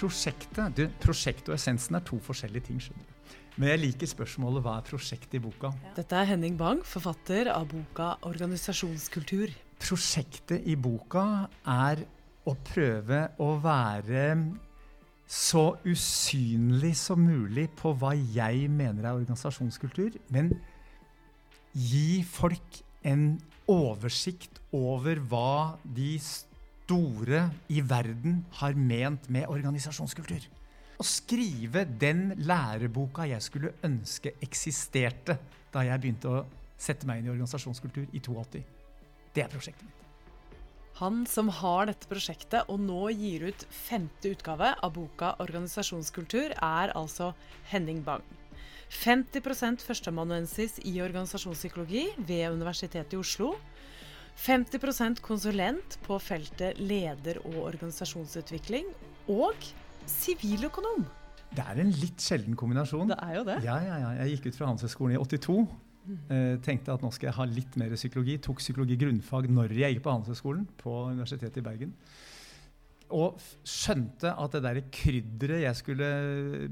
prosjektet du, Prosjektet og essensen er to forskjellige ting. skjønner du. Men jeg liker spørsmålet hva er prosjektet i boka. Dette er Henning Bang, forfatter av boka 'Organisasjonskultur'. Prosjektet i boka er å prøve å være så usynlig som mulig på hva jeg mener er organisasjonskultur, men gi folk en oversikt over hva de store i verden har ment med organisasjonskultur. Å skrive den læreboka jeg skulle ønske eksisterte da jeg begynte å sette meg inn i organisasjonskultur i 82. Det er prosjektet mitt. Han som har dette prosjektet og nå gir ut femte utgave av boka 'Organisasjonskultur', er altså Henning Bang. 50% førsteamanuensis i organisasjonspsykologi ved Universitetet i Oslo. 50% konsulent på feltet leder- og organisasjonsutvikling. Og siviløkonom. Det er en litt sjelden kombinasjon. Det er jo det. Ja, ja, ja. Jeg gikk ut fra Handelshøyskolen i 82. Eh, tenkte at nå skal jeg ha litt mer psykologi. Tok psykologi grunnfag når jeg gikk på Handelshøyskolen på Universitetet i Bergen. Og skjønte at det der krydderet jeg skulle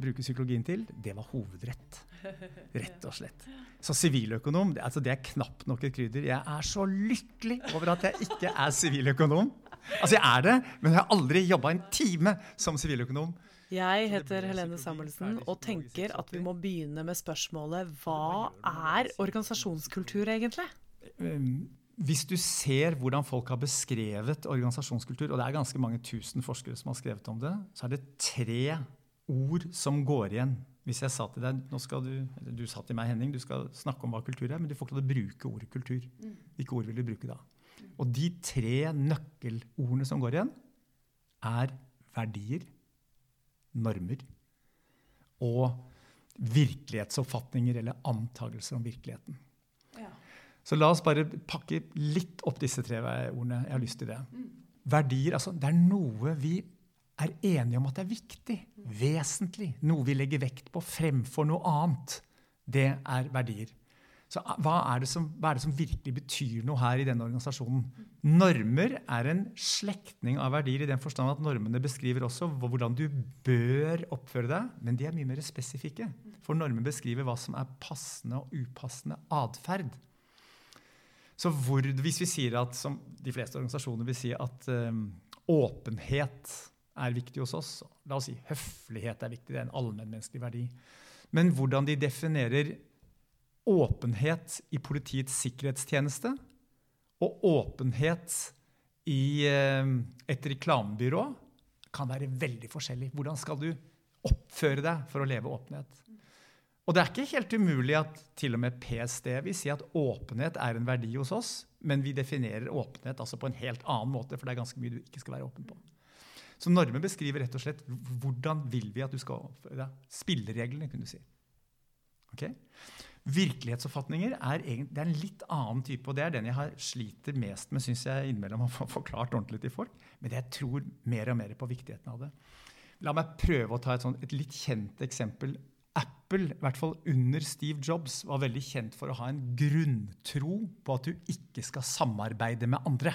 bruke psykologien til, det var hovedrett. Rett og slett. Så siviløkonom det, altså det er knapt nok et krydder. Jeg er så lykkelig over at jeg ikke er siviløkonom. Altså Jeg er det, men jeg har aldri jobba en time som siviløkonom. Jeg heter Helene Samuelsen og tenker at vi må begynne med spørsmålet hva er organisasjonskultur egentlig? Um, Hvis du ser hvordan folk har beskrevet organisasjonskultur, og det er ganske mange tusen forskere som har skrevet om det, så er det tre ord som går igjen. Hvis jeg sa til deg, nå skal du, eller du sa til meg, Henning, du skal snakke om hva kultur er, men du får ikke lov til å bruke ordet kultur. Hvilke ord vil du bruke da? Og de tre nøkkelordene som går igjen, er verdier, normer og virkelighetsoppfatninger eller antagelser om virkeligheten. Så la oss bare pakke litt opp disse tre ordene. Jeg har lyst til det. Verdier, altså det er noe vi er enige om at det er viktig, vesentlig, noe vi legger vekt på fremfor noe annet. Det er verdier. Så ah, hva er, som, hva er det som virkelig betyr noe her i denne organisasjonen? Normer er en slektning av verdier i den forstand at normene beskriver også hvordan du bør oppføre deg, men de er mye mer spesifikke. For normer beskriver hva som er passende og upassende atferd. Så hvor, hvis vi sier at, som de fleste organisasjoner vil si, at øh, åpenhet er viktig hos oss, la oss si høflighet er viktig, det er en allmennmenneskelig verdi, men hvordan de definerer åpenhet i Politiets sikkerhetstjeneste og åpenhet i um, et reklamebyrå kan være veldig forskjellig. Hvordan skal du oppføre deg for å leve åpenhet? Og det er ikke helt umulig at til og med PST vil si at åpenhet er en verdi hos oss, men vi definerer åpenhet altså på en helt annen måte, for det er ganske mye du ikke skal være åpen på. Så normer beskriver rett og slett hvordan vil vi at du skal oppføre deg. Spillereglene, kunne du si. Ok? Virkelighetsoppfatninger er, egentlig, det er en litt annen type, og det er den jeg har sliter mest med, syns jeg, innimellom å få forklart ordentlig til folk. Men jeg tror mer og mer på viktigheten av det. La meg prøve å ta et, sånt, et litt kjent eksempel. Apple, i hvert fall under Steve Jobs, var veldig kjent for å ha en grunntro på at du ikke skal samarbeide med andre.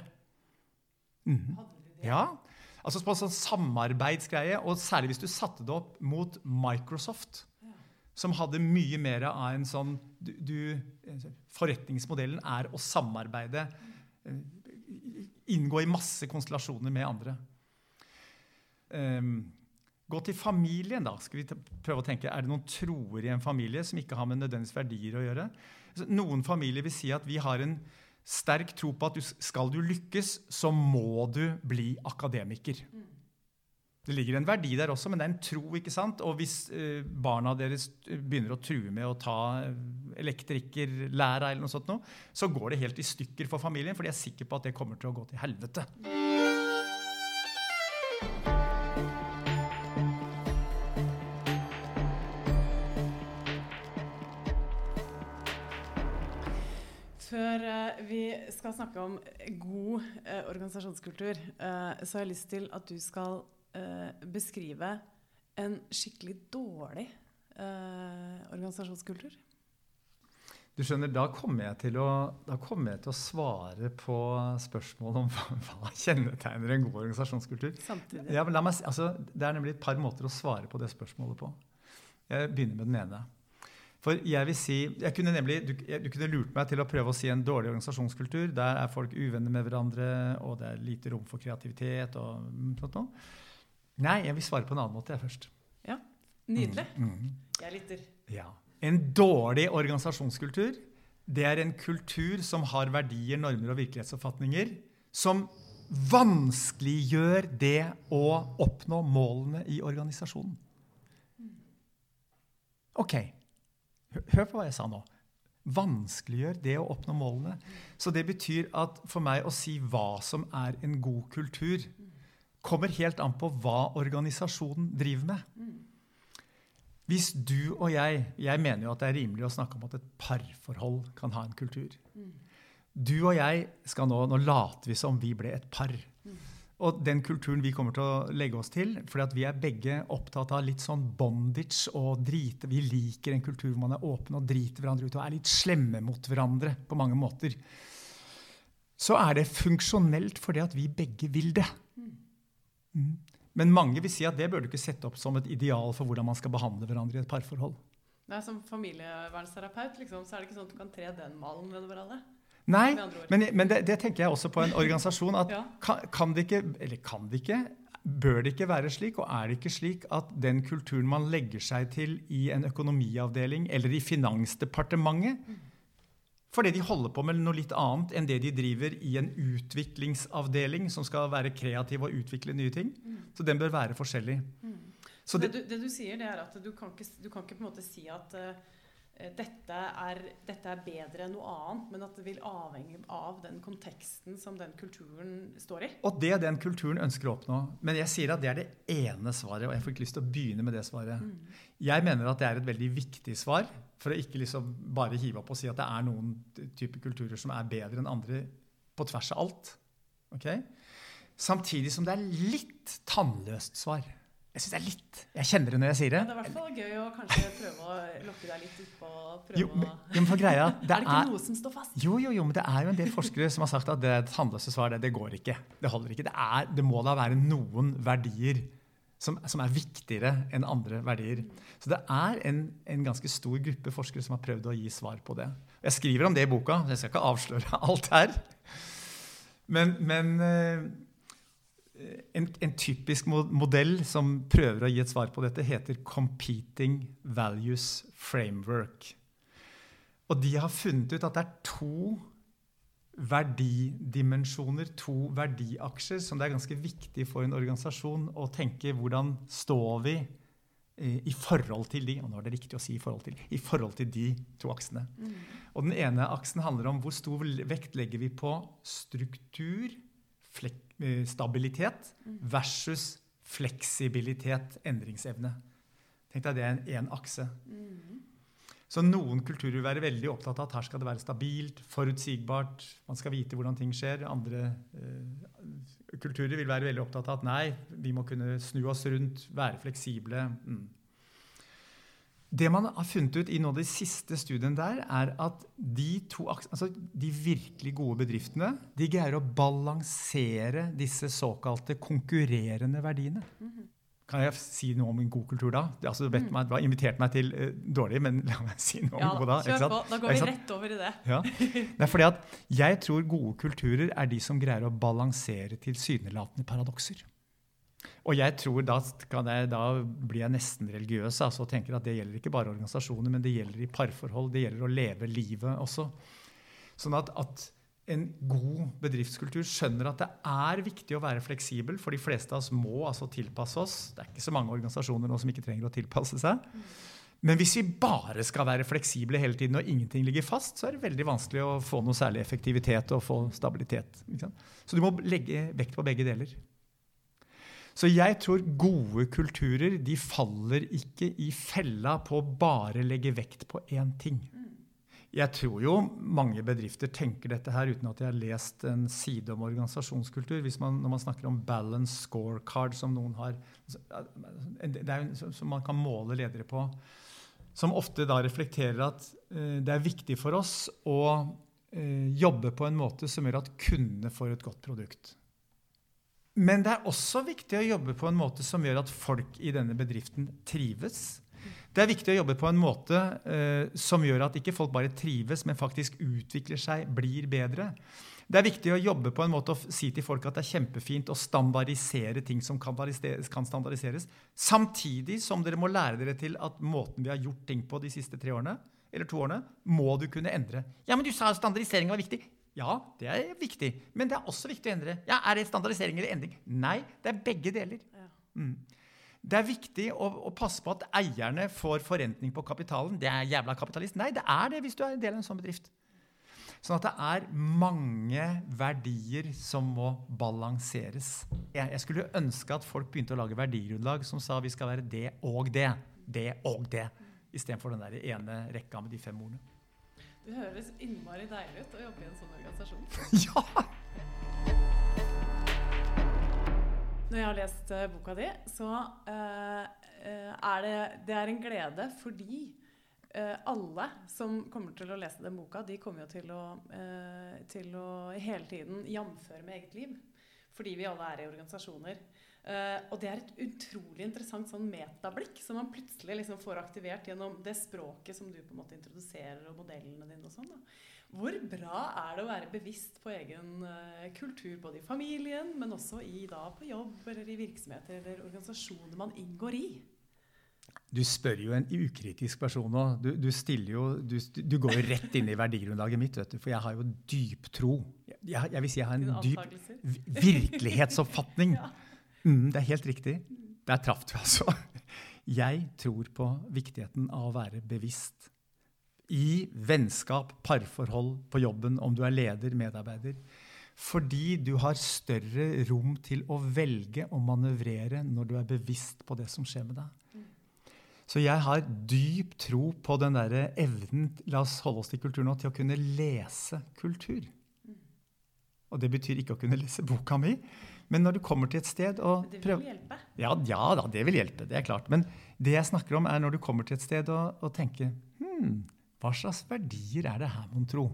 Mm. Ja, altså på en sånn samarbeidsgreie, og særlig hvis du satte det opp mot Microsoft, som hadde mye mer av en sånn du, du, Forretningsmodellen er å samarbeide, eh, inngå i masse konstellasjoner med andre. Um, Gå til familien, da. Skal vi prøve å tenke, Er det noen troer i en familie som ikke har med nødvendigvis verdier å gjøre? Noen familier vil si at vi har en sterk tro på at du, skal du lykkes, så må du bli akademiker. Det ligger en verdi der også, men det er en tro. ikke sant? Og hvis eh, barna deres begynner å true med å ta eh, elektrikerlæra, eller noe sånt, noe, så går det helt i stykker for familien, for de er sikre på at det kommer til å gå til helvete. Skal snakke om god eh, organisasjonskultur, eh, så har jeg lyst til at du skal eh, beskrive en skikkelig dårlig eh, organisasjonskultur. Du skjønner, Da kommer jeg kommer jeg til å svare på spørsmål om hva, kjennetegner en god organisasjonskultur. Samtidig. Ja, meg, altså, det er nemlig et par måter å svare på det spørsmålet på. Jeg begynner med den ene. For jeg vil si, jeg kunne nemlig, du, du, kunne lurt meg til å prøve å si en dårlig organisasjonskultur. Der er folk uvenner med hverandre, og det er lite rom for kreativitet. og sånt noe. Nei, jeg vil svare på en annen måte jeg først. Ja, Nydelig. Mm, mm. Jeg lytter. Ja. En dårlig organisasjonskultur det er en kultur som har verdier, normer og virkelighetsoppfatninger som vanskeliggjør det å oppnå målene i organisasjonen. Ok, hør på hva jeg sa nå. Vanskeliggjør det å oppnå målene. Så det betyr at for meg å si hva som er en god kultur, kommer helt an på hva organisasjonen driver med. Hvis du og jeg Jeg mener jo at det er rimelig å snakke om at et parforhold kan ha en kultur. Du og jeg skal nå Nå later vi som vi ble et par. Og den kulturen vi kommer til å legge oss til, fordi vi er begge opptatt av litt sånn bondage og drite Vi liker en kultur hvor man er åpen og driter hverandre ut og er litt slemme mot hverandre på mange måter. Så er det funksjonelt fordi at vi begge vil det. Mm. Men mange vil si at det bør du ikke sette opp som et ideal for hvordan man skal behandle hverandre i et parforhold. Nei, Som familievernsterapeut liksom, så er det ikke sånn at du kan tre den malen ved alle? Nei, men, men det, det, tenker jeg også på en organisasjon. at ja. kan, kan, det ikke, eller kan det ikke, bør det ikke være slik, og er det ikke slik at den kulturen man legger seg til i en økonomiavdeling eller i Finansdepartementet, mm fordi de holder på med noe litt annet enn det de driver i en utviklingsavdeling som skal være kreativ og utvikle nye ting. Mm. Så den bør være forskjellig. Mm. Så det, det, det, du sier, det er at du kan ikke, du kan ikke på en måte si at uh, dette, er, dette, er, bedre enn noe annet, men at det vil avhenge av den konteksten som den kulturen står i. Og det den kulturen ønsker å oppnå. Men jeg sier at det er det ene svaret, og jeg får ikke lyst til å begynne med det svaret. Mm. Jeg mener at det er et veldig viktig svar. For å ikke liksom bare hive opp og si at det er noen typer kulturer som er bedre enn andre på tvers av alt. Okay? Samtidig som det er litt tannløst svar. Jeg synes det er litt. Jeg kjenner det når jeg sier det. Ja, det er i hvert fall gøy å kanskje prøve å lokke deg litt utpå. Jo, men, jo, men for greia, det er det ikke noe som står fast? Jo, jo, jo, men det er jo en del forskere som har sagt at det tannløse svar, det, det går ikke. Det holder ikke. Det, er, det må da være noen verdier som, som, er viktigere enn andre verdier. Så det er en, en, ganske stor gruppe forskere som har prøvd å gi svar på det. Jeg skriver om det i boka, så jeg skal ikke avsløre alt her. Men, men eh, en, en, typisk modell som prøver å gi et svar på dette, heter Competing Values Framework. Og de har funnet ut at det er to verdidimensjoner, to verdiaksjer, som det er ganske viktig for en organisasjon å tenke hvordan står vi eh, i forhold til de, og nå er det riktig å si i forhold til, i forhold til de to aksene. Mm. Og Den ene aksen handler om hvor stor vekt legger vi på struktur, eh, stabilitet, mm. versus fleksibilitet, endringsevne. Tenk deg det er en, en akse. Mm. Så noen kulturer vil være veldig opptatt av at her skal det være stabilt, forutsigbart, man skal vite hvordan ting skjer. Andre eh, kulturer vil være veldig opptatt av at nei, vi må kunne snu oss rundt, være fleksible. Mm. Det man har funnet ut i nå de siste studiene der, er at de, to, altså de virkelig gode bedriftene de greier å balansere disse såkalte konkurrerende verdiene. Mm -hmm. Kan jeg si noe om en god kultur da? Altså, du mm. har invitert meg til uh, dårlig, men la meg si noe om ja, god da. Kjør på. Da går vi rett over i det. Ja. Det er fordi at Jeg tror gode kulturer er de som greier å balansere tilsynelatende paradokser. Og jeg tror da, jeg, da blir jeg nesten religiøs altså, og tenker at det gjelder ikke bare organisasjoner, men det gjelder i parforhold. Det gjelder å leve livet også. Sånn at, at en god bedriftskultur skjønner at det er viktig å være fleksibel, for de fleste av oss må altså tilpasse oss. Det er ikke så mange organisasjoner nå som ikke trenger å tilpasse seg. Men hvis vi bare skal være fleksible hele tiden og ingenting ligger fast, så er det veldig vanskelig å få noe særlig effektivitet og få stabilitet. Så du må legge vekt på begge deler. Så jeg tror gode kulturer de faller ikke i fella på å bare legge vekt på én ting. Jeg tror jo mange bedrifter tenker dette her uten at de har lest en side om organisasjonskultur. Man, når man snakker om balance scorecard, som noen har Det er jo som man kan måle ledere på. som ofte da reflekterer at uh, det er viktig for oss å uh, jobbe på en måte som gjør at kundene får et godt produkt. Men det er også viktig å jobbe på en måte som gjør at folk i denne bedriften trives. Det er viktig å jobbe på en måte uh, som gjør at ikke folk bare trives, men faktisk utvikler seg, blir bedre. Det er viktig å jobbe på en måte og si til folk at det er kjempefint å standardisere ting som kan standardiseres, samtidig som dere må lære dere til at måten vi har gjort ting på de siste tre årene, eller to årene, må du kunne endre. Ja, men du sa standardisering var viktig. Ja, det er viktig. Men det er også viktig å endre. Ja, Er det standardisering eller endring? Nei, det er begge deler. Mm. Det er viktig å, å, passe på at eierne får forrentning på kapitalen. Det er jævla kapitalist. Nei, det er det hvis du er en del av en sånn bedrift. Sånn at det er mange verdier som må balanseres. Jeg, jeg skulle ønske at folk begynte å lage verdigrunnlag som sa vi skal være det og det. Det og det. Istedenfor den der ene rekka med de fem ordene. Det høres innmari deilig ut å jobbe i en sånn organisasjon. ja! Når jeg har lest uh, boka di, så uh, er det, det er en glede fordi Uh, alle som kommer til å lese den boka, de kommer jo til å, uh, til å hele tiden jamføre med eget liv. Fordi vi alle er i organisasjoner. Uh, og det er et utrolig interessant sånn metablikk som man plutselig liksom får aktivert gjennom det språket som du på en måte introduserer, og modellene dine og sånn. Hvor bra er det å være bevisst på egen kultur, både i familien, men også i, da, på jobb eller i virksomheter eller organisasjoner man inngår i? Du spør jo en ukritisk person nå. Du, du, jo, du, du, går jo rett inn i verdigrunnlaget mitt, vet du, for jeg har jo dyp tro. Jeg, jeg vil si jeg har en dyp virkelighetsoppfatning. Mm, det er helt riktig. Der traff du, altså. Jeg tror på viktigheten av å være bevisst. I vennskap, parforhold, på jobben, om du er leder, medarbeider. Fordi du har større rom til å velge og manøvrere når du er bevisst på det som skjer med deg. Så jeg har dyp tro på den der evnen la oss holde oss til kultur nå, til å kunne lese kultur. Og det betyr ikke å kunne lese boka mi, men når du kommer til et sted og Det vil hjelpe? Ja, ja da, det vil hjelpe. Det er klart. Men det jeg snakker om, er når du kommer til et sted og, og tenker hm, hva slags verdier er det her, mon tro?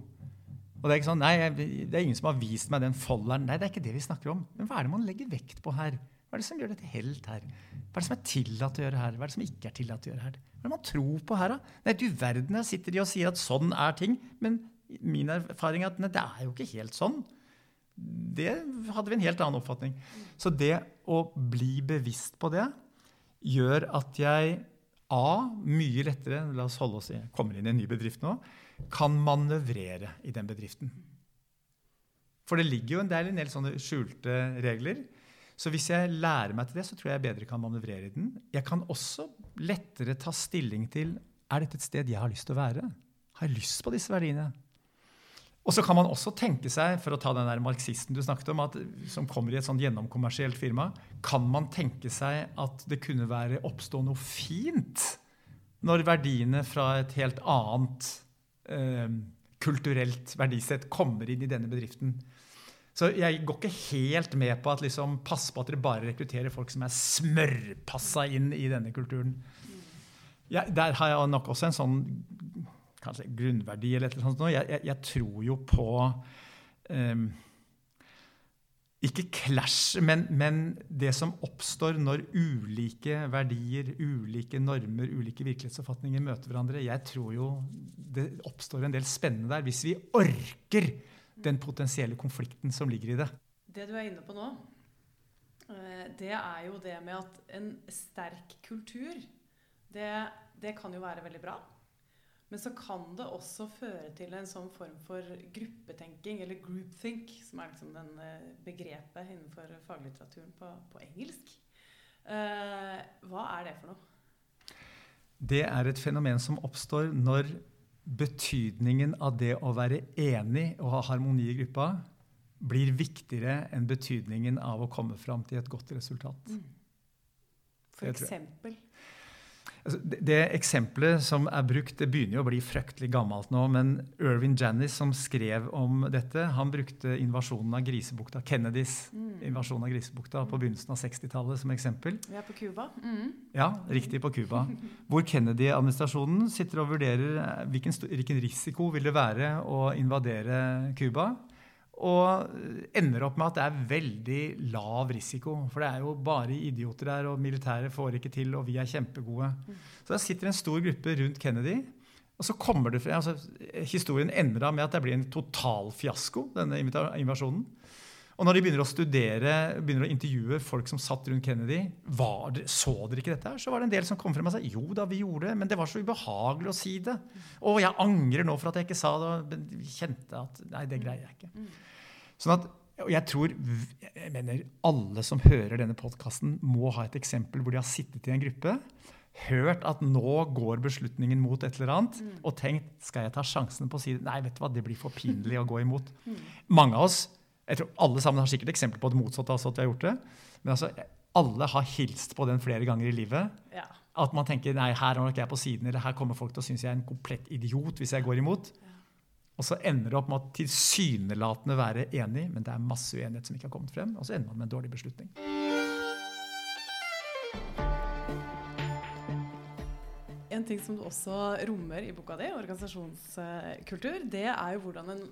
Og det er ikke sånn, nei, det er ingen som har vist meg den folderen. Nei, det er ikke det vi snakker om. Men hva er det man legger vekt på her? Hva er det som gjør dette helt her? Hva er det som er tillatt å gjøre her? Hva er det som ikke er tillatt å gjøre her? Hva er det man tror på her, da? Nei, du verden, her sitter de og sier at sånn er ting. Men min erfaring er at nei, det er jo ikke helt sånn. Det hadde vi en helt annen oppfatning. Så det å bli bevisst på det gjør at jeg A. Mye lettere la oss holde oss i, kommer inn i en ny bedrift nå, kan manøvrere i den bedriften. For det ligger jo en del, en del sånne skjulte regler så hvis jeg lærer meg til det, så tror jeg jeg bedre kan manøvrere i den. Jeg kan også lettere ta stilling til er dette et sted jeg har lyst til å være. Har jeg lyst på disse verdiene? Og så kan man også tenke seg, for å ta den der marxisten du snakket om, at, som kommer i et sånn gjennomkommersielt firma, kan man tenke seg at det kunne være oppstå noe fint når verdiene fra et helt annet eh, kulturelt verdisett kommer inn i denne bedriften. Så jeg går ikke helt med på at liksom, pass på at dere bare rekrutterer folk som er smørpassa inn i denne kulturen. Ja, der har jeg nok også en sånn kanskje grunnverdi eller et sånt. Jeg, jeg, jeg tror jo på um, ikke clash, men, men, det som oppstår når ulike verdier, ulike normer, ulike virkelighetsoppfatninger møter hverandre. Jeg tror jo det oppstår en del spennende der hvis vi orker den potensielle konflikten som ligger i det. Det du er inne på nå, eh, det er jo det med at en sterk kultur, det, det kan jo være veldig bra. Men så kan det også føre til en sånn form for gruppetenking, eller groupthink, som er liksom den eh, begrepet innenfor faglitteraturen på, på engelsk. Eh, hva er det for noe? Det er et fenomen som oppstår når betydningen av det å være enig og ha harmoni i gruppa blir viktigere enn betydningen av å komme fram til et godt resultat. Mm. For eksempel? Altså, det, eksempelet som er brukt, det begynner jo å bli fryktelig gammelt nå. Men Irvin Janis, som skrev om dette, han brukte invasjonen av Grisebukta, Kennedys mm. invasjon av Grisebukta på begynnelsen av 60-tallet som eksempel. Vi er på Cuba. Mm. Ja, riktig på Cuba. Hvor Kennedy-administrasjonen sitter og vurderer eh, hvilken, hvilken risiko vil det være å invadere Cuba. Og ender opp med at det er veldig lav risiko. For det er jo bare idioter der, og militæret får ikke til, og vi er kjempegode. Så der sitter en stor gruppe rundt Kennedy. Og så kommer det, altså, Historien ender da med at det blir en total fiasko, denne invasjonen. Og når de begynner å studere, begynner å intervjue folk som satt rundt Kennedy det, Så dere ikke dette her? Så var det en del som kom frem og sa jo da, vi gjorde det, men det var så ubehagelig å si det. Og jeg angrer nå for at jeg ikke sa det. Men kjente at nei, det greier jeg ikke. Sånn at, og jeg tror jeg mener, alle som hører denne podkasten, må ha et eksempel hvor de har sittet i en gruppe, hørt at nå går beslutningen mot et eller annet, og tenkt skal jeg ta sjansen på å si det? Nei, vet du hva, det blir for pinlig å gå imot. Mm. Mange av oss, jeg tror alle sammen har sikkert eksempler på det motsatte. altså at vi har gjort det, Men altså, alle har hilst på den flere ganger i livet. Ja. At man tenker nei, her er nok jeg på siden, eller her kommer folk til å synes jeg er en komplett idiot hvis jeg går imot. Ja. Og så ender det opp med å tilsynelatende være enig, men det er masse uenighet som ikke har kommet frem. Og så ender man med en dårlig beslutning. En ting som du også rommer i boka di, organisasjonskultur, det er jo hvordan en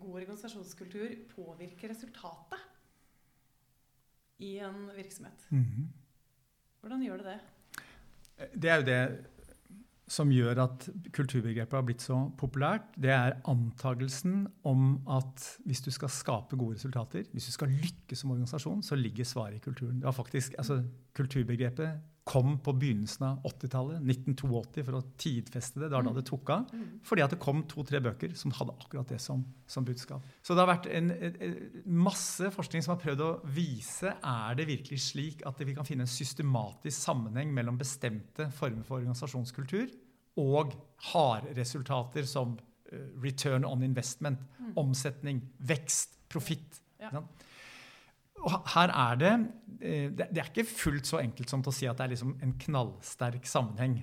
god organisasjonskultur påvirker resultatet i en virksomhet. Mm -hmm. Hvordan gjør det det? Det er jo det som gjør at kulturbegrepet har blitt så populært, det er antagelsen om at hvis du skal skape gode resultater, hvis du skal lykkes som organisasjon, så ligger svaret i kulturen. Det var faktisk, altså, Kulturbegrepet kom på begynnelsen av 80-tallet, 1982, for å tidfeste det. Det var da det tok av. Mm. Fordi at det kom to-tre bøker som hadde akkurat det som, som budskap. Så det har vært en, en, masse forskning som har prøvd å vise er det virkelig slik at vi kan finne en systematisk sammenheng mellom bestemte former for organisasjonskultur og hardresultater som eh, return on investment, mm. omsetning, vekst, profitt. Ja. Og her er det Det er ikke fullt så enkelt som til å si at det er liksom en knallsterk sammenheng.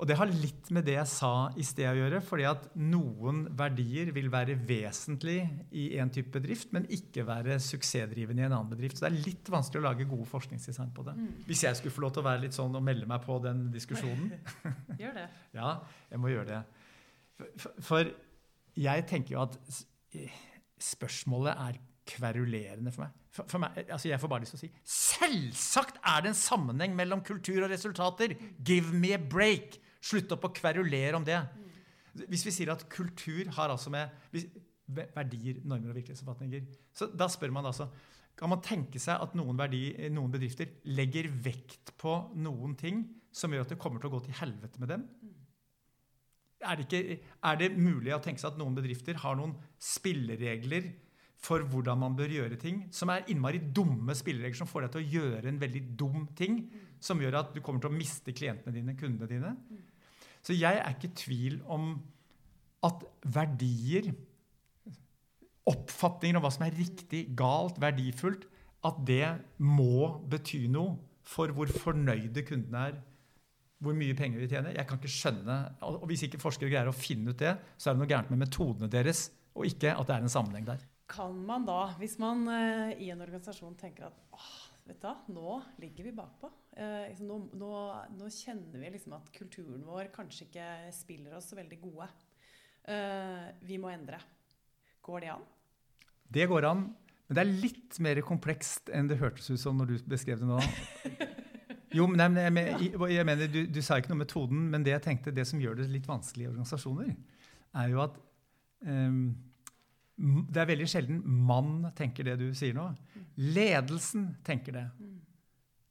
Og det har litt med det jeg sa i sted å gjøre. fordi at noen verdier vil være vesentlig i en type bedrift, men ikke være suksessdrivende i en annen bedrift. Så det er litt vanskelig å lage gode forskningsdesign på det. Mm. Hvis jeg skulle få lov til å være litt sånn og melde meg på den diskusjonen. Gjør det. ja, jeg må gjøre det. For, for jeg tenker jo at spørsmålet er kverulerende for meg. For, for meg altså jeg får bare lyst til å si Selvsagt er det en sammenheng mellom kultur og resultater! Give me a break! Slutt opp å kverulere om det. Hvis vi sier at kultur har altså med verdier, normer og virkelighetsoppfatninger Så da spør man altså Kan man tenke seg at noen, verdi, noen bedrifter legger vekt på noen ting som gjør at det kommer til å gå til helvete med dem? Er det, ikke, er det mulig å tenke seg at noen bedrifter har noen spilleregler for hvordan man bør gjøre ting, som er innmari dumme spilleregler som får deg til å gjøre en veldig dum ting, som gjør at du kommer til å miste klientene dine, kundene dine? Så jeg er ikke i tvil om at verdier, oppfatninger om hva som er riktig, galt, verdifullt, at det må bety noe for hvor fornøyde kundene er, hvor mye penger vi tjener. Jeg kan ikke skjønne, og Hvis ikke forskere greier å finne ut det, så er det noe gærent med metodene deres, og ikke at det er en sammenheng der. Kan man da, hvis man uh, i en organisasjon tenker at åh, vet du, nå ligger vi bakpå. Eh, liksom, nå, nå, nå, kjenner vi liksom at kulturen vår kanskje ikke spiller oss så veldig gode. Eh, vi må endre. Går det an? Det går an. Men det er litt mer komplekst enn det hørtes ut som når du beskrev det nå. Jo, men jeg, mener, jeg mener du, du, sa ikke noe om metoden, men det jeg tenkte, det som gjør det litt vanskelig i organisasjoner, er jo at um, det er veldig sjelden mann tenker det du sier nå. Ledelsen tenker det.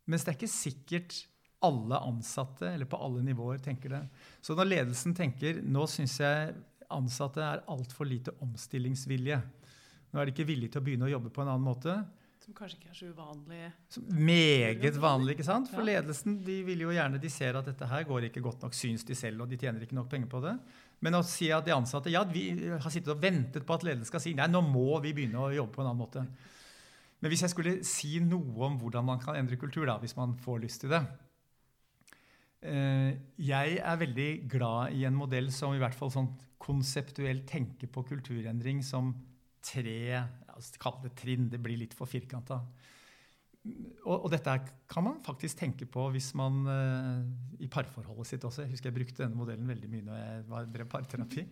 Mens det er ikke sikkert alle ansatte eller på alle nivåer tenker det. Så når ledelsen tenker nå syns jeg ansatte er altfor lite omstillingsvilje, nå er de ikke villige til å begynne å jobbe på en annen måte, som kanskje ikke er så uvanlig? Meget vanlig, ikke sant? For ledelsen de vil jo gjerne, de ser at dette her går ikke godt nok, syns de selv, og de tjener ikke nok penger på det. Men å si at de ansatte ja, vi har sittet og ventet på at ledelsen skal si nei, nå må vi begynne å jobbe på en annen måte. Men hvis jeg skulle si noe om hvordan man kan endre kultur, da, hvis man får lyst til det Eh, jeg er veldig glad i en modell som i hvert fall sånn konseptuelt tenker på kulturendring som tre altså, Kall det trinn. Det blir litt for firkanta. Og, og, dette kan man faktisk tenke på hvis man uh, i parforholdet sitt også. Jeg husker jeg brukte denne modellen veldig mye når jeg var, drev parterapi.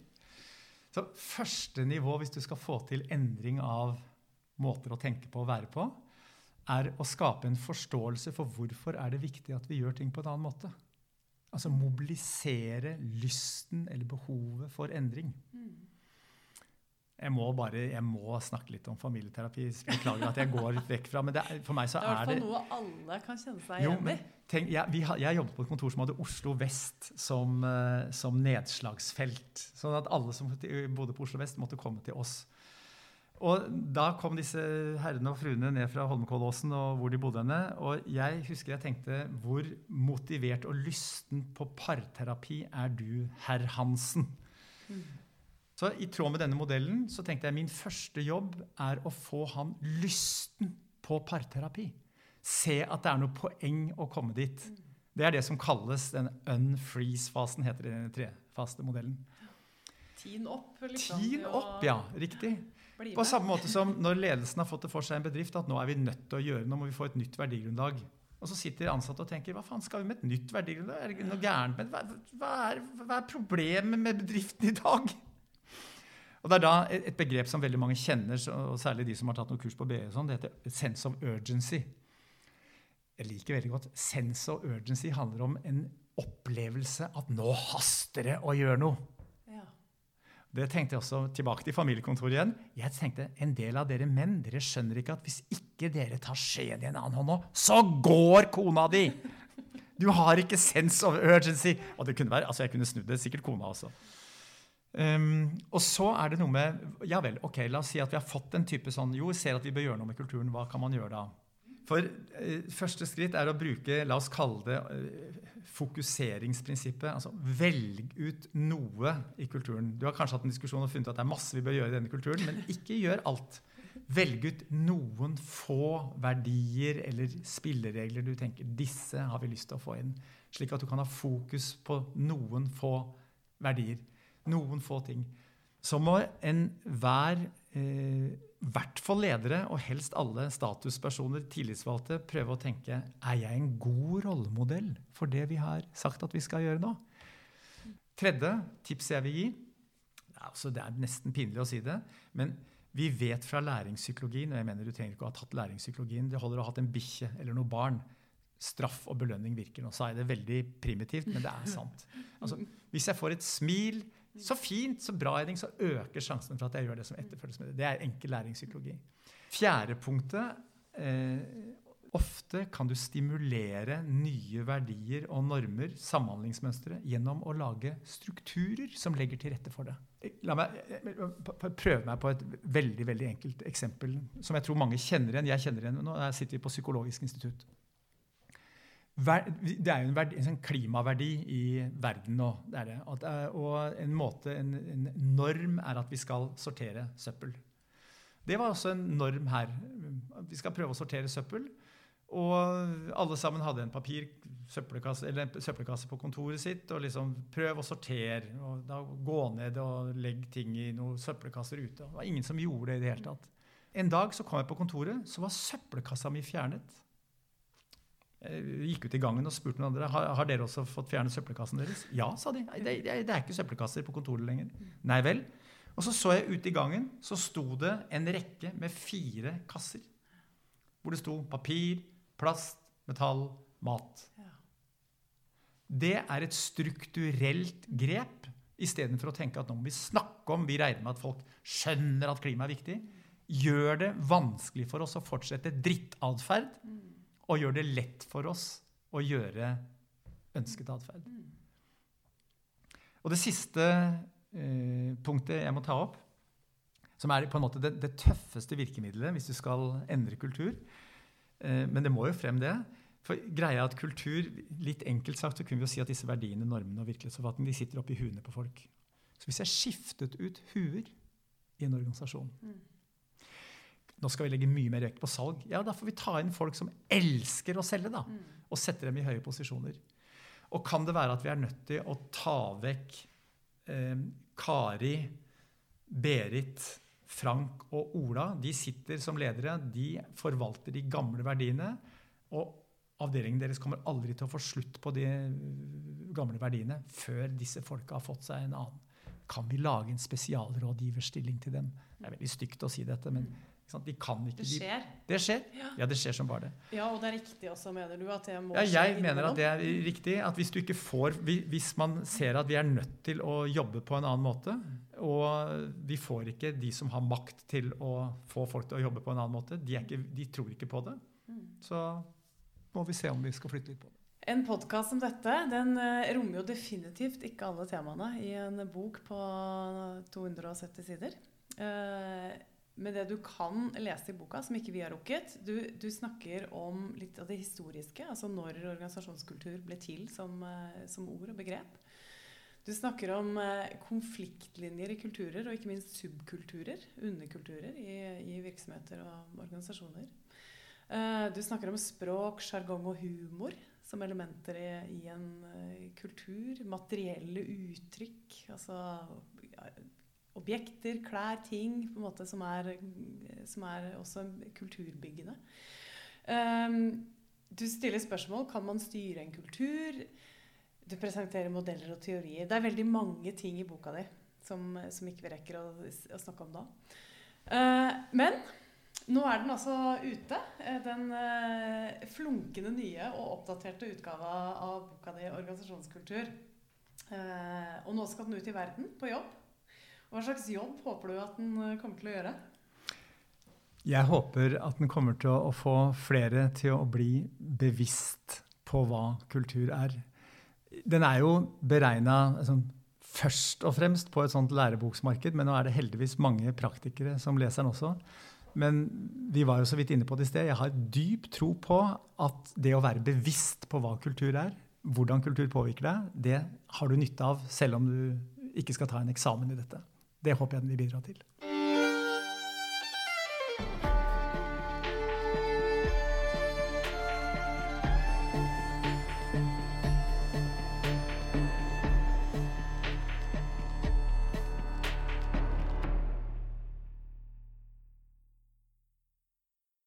Så første nivå hvis du skal få til endring av måter å tenke på og være på, er å skape en forståelse for hvorfor er det viktig at vi gjør ting på en annen måte. Altså mobilisere lysten eller behovet for endring. Mm. Jeg må bare jeg må snakke litt om familieterapi. Beklager at jeg går vekk fra men det, for meg så er det Det er i hvert fall noe alle kan kjenne seg igjen i. Tenk, jeg, jeg, jobbet på et kontor som hadde Oslo vest som, uh, som, nedslagsfelt. Sånn at alle som bodde på Oslo vest, måtte komme til oss. Og Da kom disse herrene og fruene ned fra Holmenkollåsen og hvor de bodde henne. Og jeg husker jeg tenkte hvor motivert og lysten på parterapi er du, herr Hansen? Mm. Så I tråd med denne modellen så tenkte jeg min første jobb er å få han lysten på parterapi. Se at det er noe poeng å komme dit. Det er det som kalles den unfreeze-fasen, heter det i den trefaste modellen. Teen opp, liksom. Teen opp, ja. Riktig. På samme måte som når ledelsen har fått det for seg en bedrift at nå er vi nødt til å gjøre, noe, må vi få et nytt verdigrunnlag. Og så sitter ansatte og tenker hva faen skal vi med et nytt verdigrunnlag? Er det noe gærent med hva, hva, er, hva er problemet med bedriften i dag? Og Det er da et begrep som veldig mange kjenner, og særlig de som har tatt noen kurs på BE. Sånn, det heter sense of urgency. Jeg liker veldig godt. Sense of urgency handler om en opplevelse at nå haster det å gjøre noe. Ja. Det tenkte jeg også tilbake til familiekontoret igjen. Jeg tenkte, En del av dere menn dere skjønner ikke at hvis ikke dere tar skjeen i en annen hånd nå, så går kona di! Du har ikke sense of urgency. Og det kunne være, altså jeg kunne snudd det. Sikkert kona også. Um, og så er det noe med Ja vel, ok, la oss si at vi har fått en type sånn Jo, ser at vi bør gjøre noe med kulturen. Hva kan man gjøre da? For uh, første skritt er å bruke la oss kalle det uh, fokuseringsprinsippet. Altså velg ut noe i kulturen. Du har kanskje hatt en diskusjon og funnet at det er masse vi bør gjøre i denne kulturen, men ikke gjør alt. Velg ut noen få verdier eller spilleregler du tenker disse har vi lyst til å få inn. Slik at du kan ha fokus på noen få verdier. Noen få ting. Så må enhver, i eh, hvert fall ledere, og helst alle statuspersoner, tillitsvalgte, prøve å tenke er jeg en god rollemodell for det vi har sagt at vi skal gjøre nå. Tredje tips jeg vil gi altså Det er nesten pinlig å si det, men vi vet fra læringspsykologien og jeg mener du trenger ikke å ha tatt læringspsykologien, Det holder å ha hatt en bikkje eller noe barn. Straff og belønning virker. Nå sa jeg det veldig primitivt, men det er sant. Altså, hvis jeg får et smil så fint, så bra, Eding, så øker sjansen for at jeg gjør det som etterfølges med det. Det er enkel læringspsykologi. Fjerde punktet eh, Ofte kan du stimulere nye verdier og normer, samhandlingsmønstre, gjennom å lage strukturer som legger til rette for det. La meg prøve meg på et veldig veldig enkelt eksempel som jeg tror mange kjenner igjen. Jeg kjenner igjen, Nå sitter vi på Psykologisk institutt. Det er jo en, verdi, en sånn klimaverdi i verden nå. Det det. Og en, måte, en, en, norm er at vi skal sortere søppel. Det var også en norm her. Vi skal prøve å sortere søppel. Og alle sammen hadde en papir søppelkasse, en søppelkasse på kontoret sitt. og liksom Prøv å sortere. og da Gå ned og legg ting i noen søppelkasser ute. Det var ingen som gjorde det i det hele tatt. En dag så kom jeg på kontoret, så var søppelkassa mi fjernet. Jeg eh, gikk ut i gangen og spurte noen andre har, har dere også fått fjernet søppelkassen deres. Ja, sa de. Det, det, det er ikke søppelkasser på kontoret lenger. Nei vel. Og så så jeg ute i gangen, så sto det en rekke med fire kasser. Hvor det sto papir, plast, metall, mat. Det er et strukturelt grep istedenfor å tenke at nå må vi snakke om Vi regner med at folk skjønner at klima er viktig. Gjør det vanskelig for oss å fortsette drittatferd og gjør det lett for oss å gjøre ønsket atferd. Og det siste eh, punktet jeg må ta opp, som er på en måte det, det tøffeste virkemidlet hvis du skal endre kultur, eh, men det må jo frem, det. For greia at kultur, litt enkelt sagt, så kunne vi jo si at disse verdiene, normene og virkelighetsoppfatningen de sitter oppi huene på folk. Så hvis jeg skiftet ut huer i en organisasjon mm nå skal vi legge mye mer vekt på salg. Ja, da får vi ta inn folk som elsker å selge, da. Mm. Og sette dem i høye posisjoner. Og kan det være at vi er nødt til å ta vekk eh, Kari, Berit, Frank og Ola? De sitter som ledere, de forvalter de gamle verdiene. Og avdelingen deres kommer aldri til å få slutt på de gamle verdiene før disse folka har fått seg en annen. Kan vi lage en spesialrådgiverstilling til dem? Det er veldig stygt å si dette, men de kan ikke Det skjer. De, det skjer. Ja. ja. det skjer som bare det. Ja, Og det er riktig også, mener du? at det må ja, Jeg mener at det er riktig. at Hvis du ikke får, hvis man ser at vi er nødt til å jobbe på en annen måte, og vi får ikke de som har makt til å få folk til å jobbe på en annen måte, de, ikke, de tror ikke på det, mm. så må vi se om vi skal flytte litt på det. En podkast som dette den eh, rommer jo definitivt ikke alle temaene i en bok på 270 sider. Eh, men det du kan lese i boka, som ikke vi har rukket du, du, snakker om litt av det historiske. Altså når organisasjonskultur ble til som, eh, som ord og begrep. Du snakker om konfliktlinjer i kulturer, og ikke minst subkulturer, underkulturer, i, i virksomheter og organisasjoner. Du snakker om språk, sjargong og humor som elementer i, i en kultur. Materielle uttrykk. Altså objekter, klær, ting på en måte som er, som er også kulturbyggende. Um, du stiller spørsmål kan man styre en kultur. Du presenterer modeller og teorier. Det er veldig mange ting i boka di som, som ikke vi rekker å, å snakke om da. Uh, men nå er den altså ute. Eh, den uh, flunkende nye og oppdaterte utgava av boka di 'Organisasjonskultur'. Uh, og nå skal den ut i verden, på jobb. Hva slags jobb håper du at den kommer til å gjøre? Jeg håper at den kommer til å få flere til å bli bevisst på hva kultur er. Den er jo beregna altså, først og fremst på et sånt læreboksmarked, men nå er det heldigvis mange praktikere som leser den også. Men vi var jo så vidt inne på det i sted. Jeg har dyp tro på at det å være bevisst på hva kultur er, hvordan kultur påvirker deg, det har du nytte av selv om du ikke skal ta en eksamen i dette. Det håper jeg den vil bidra til.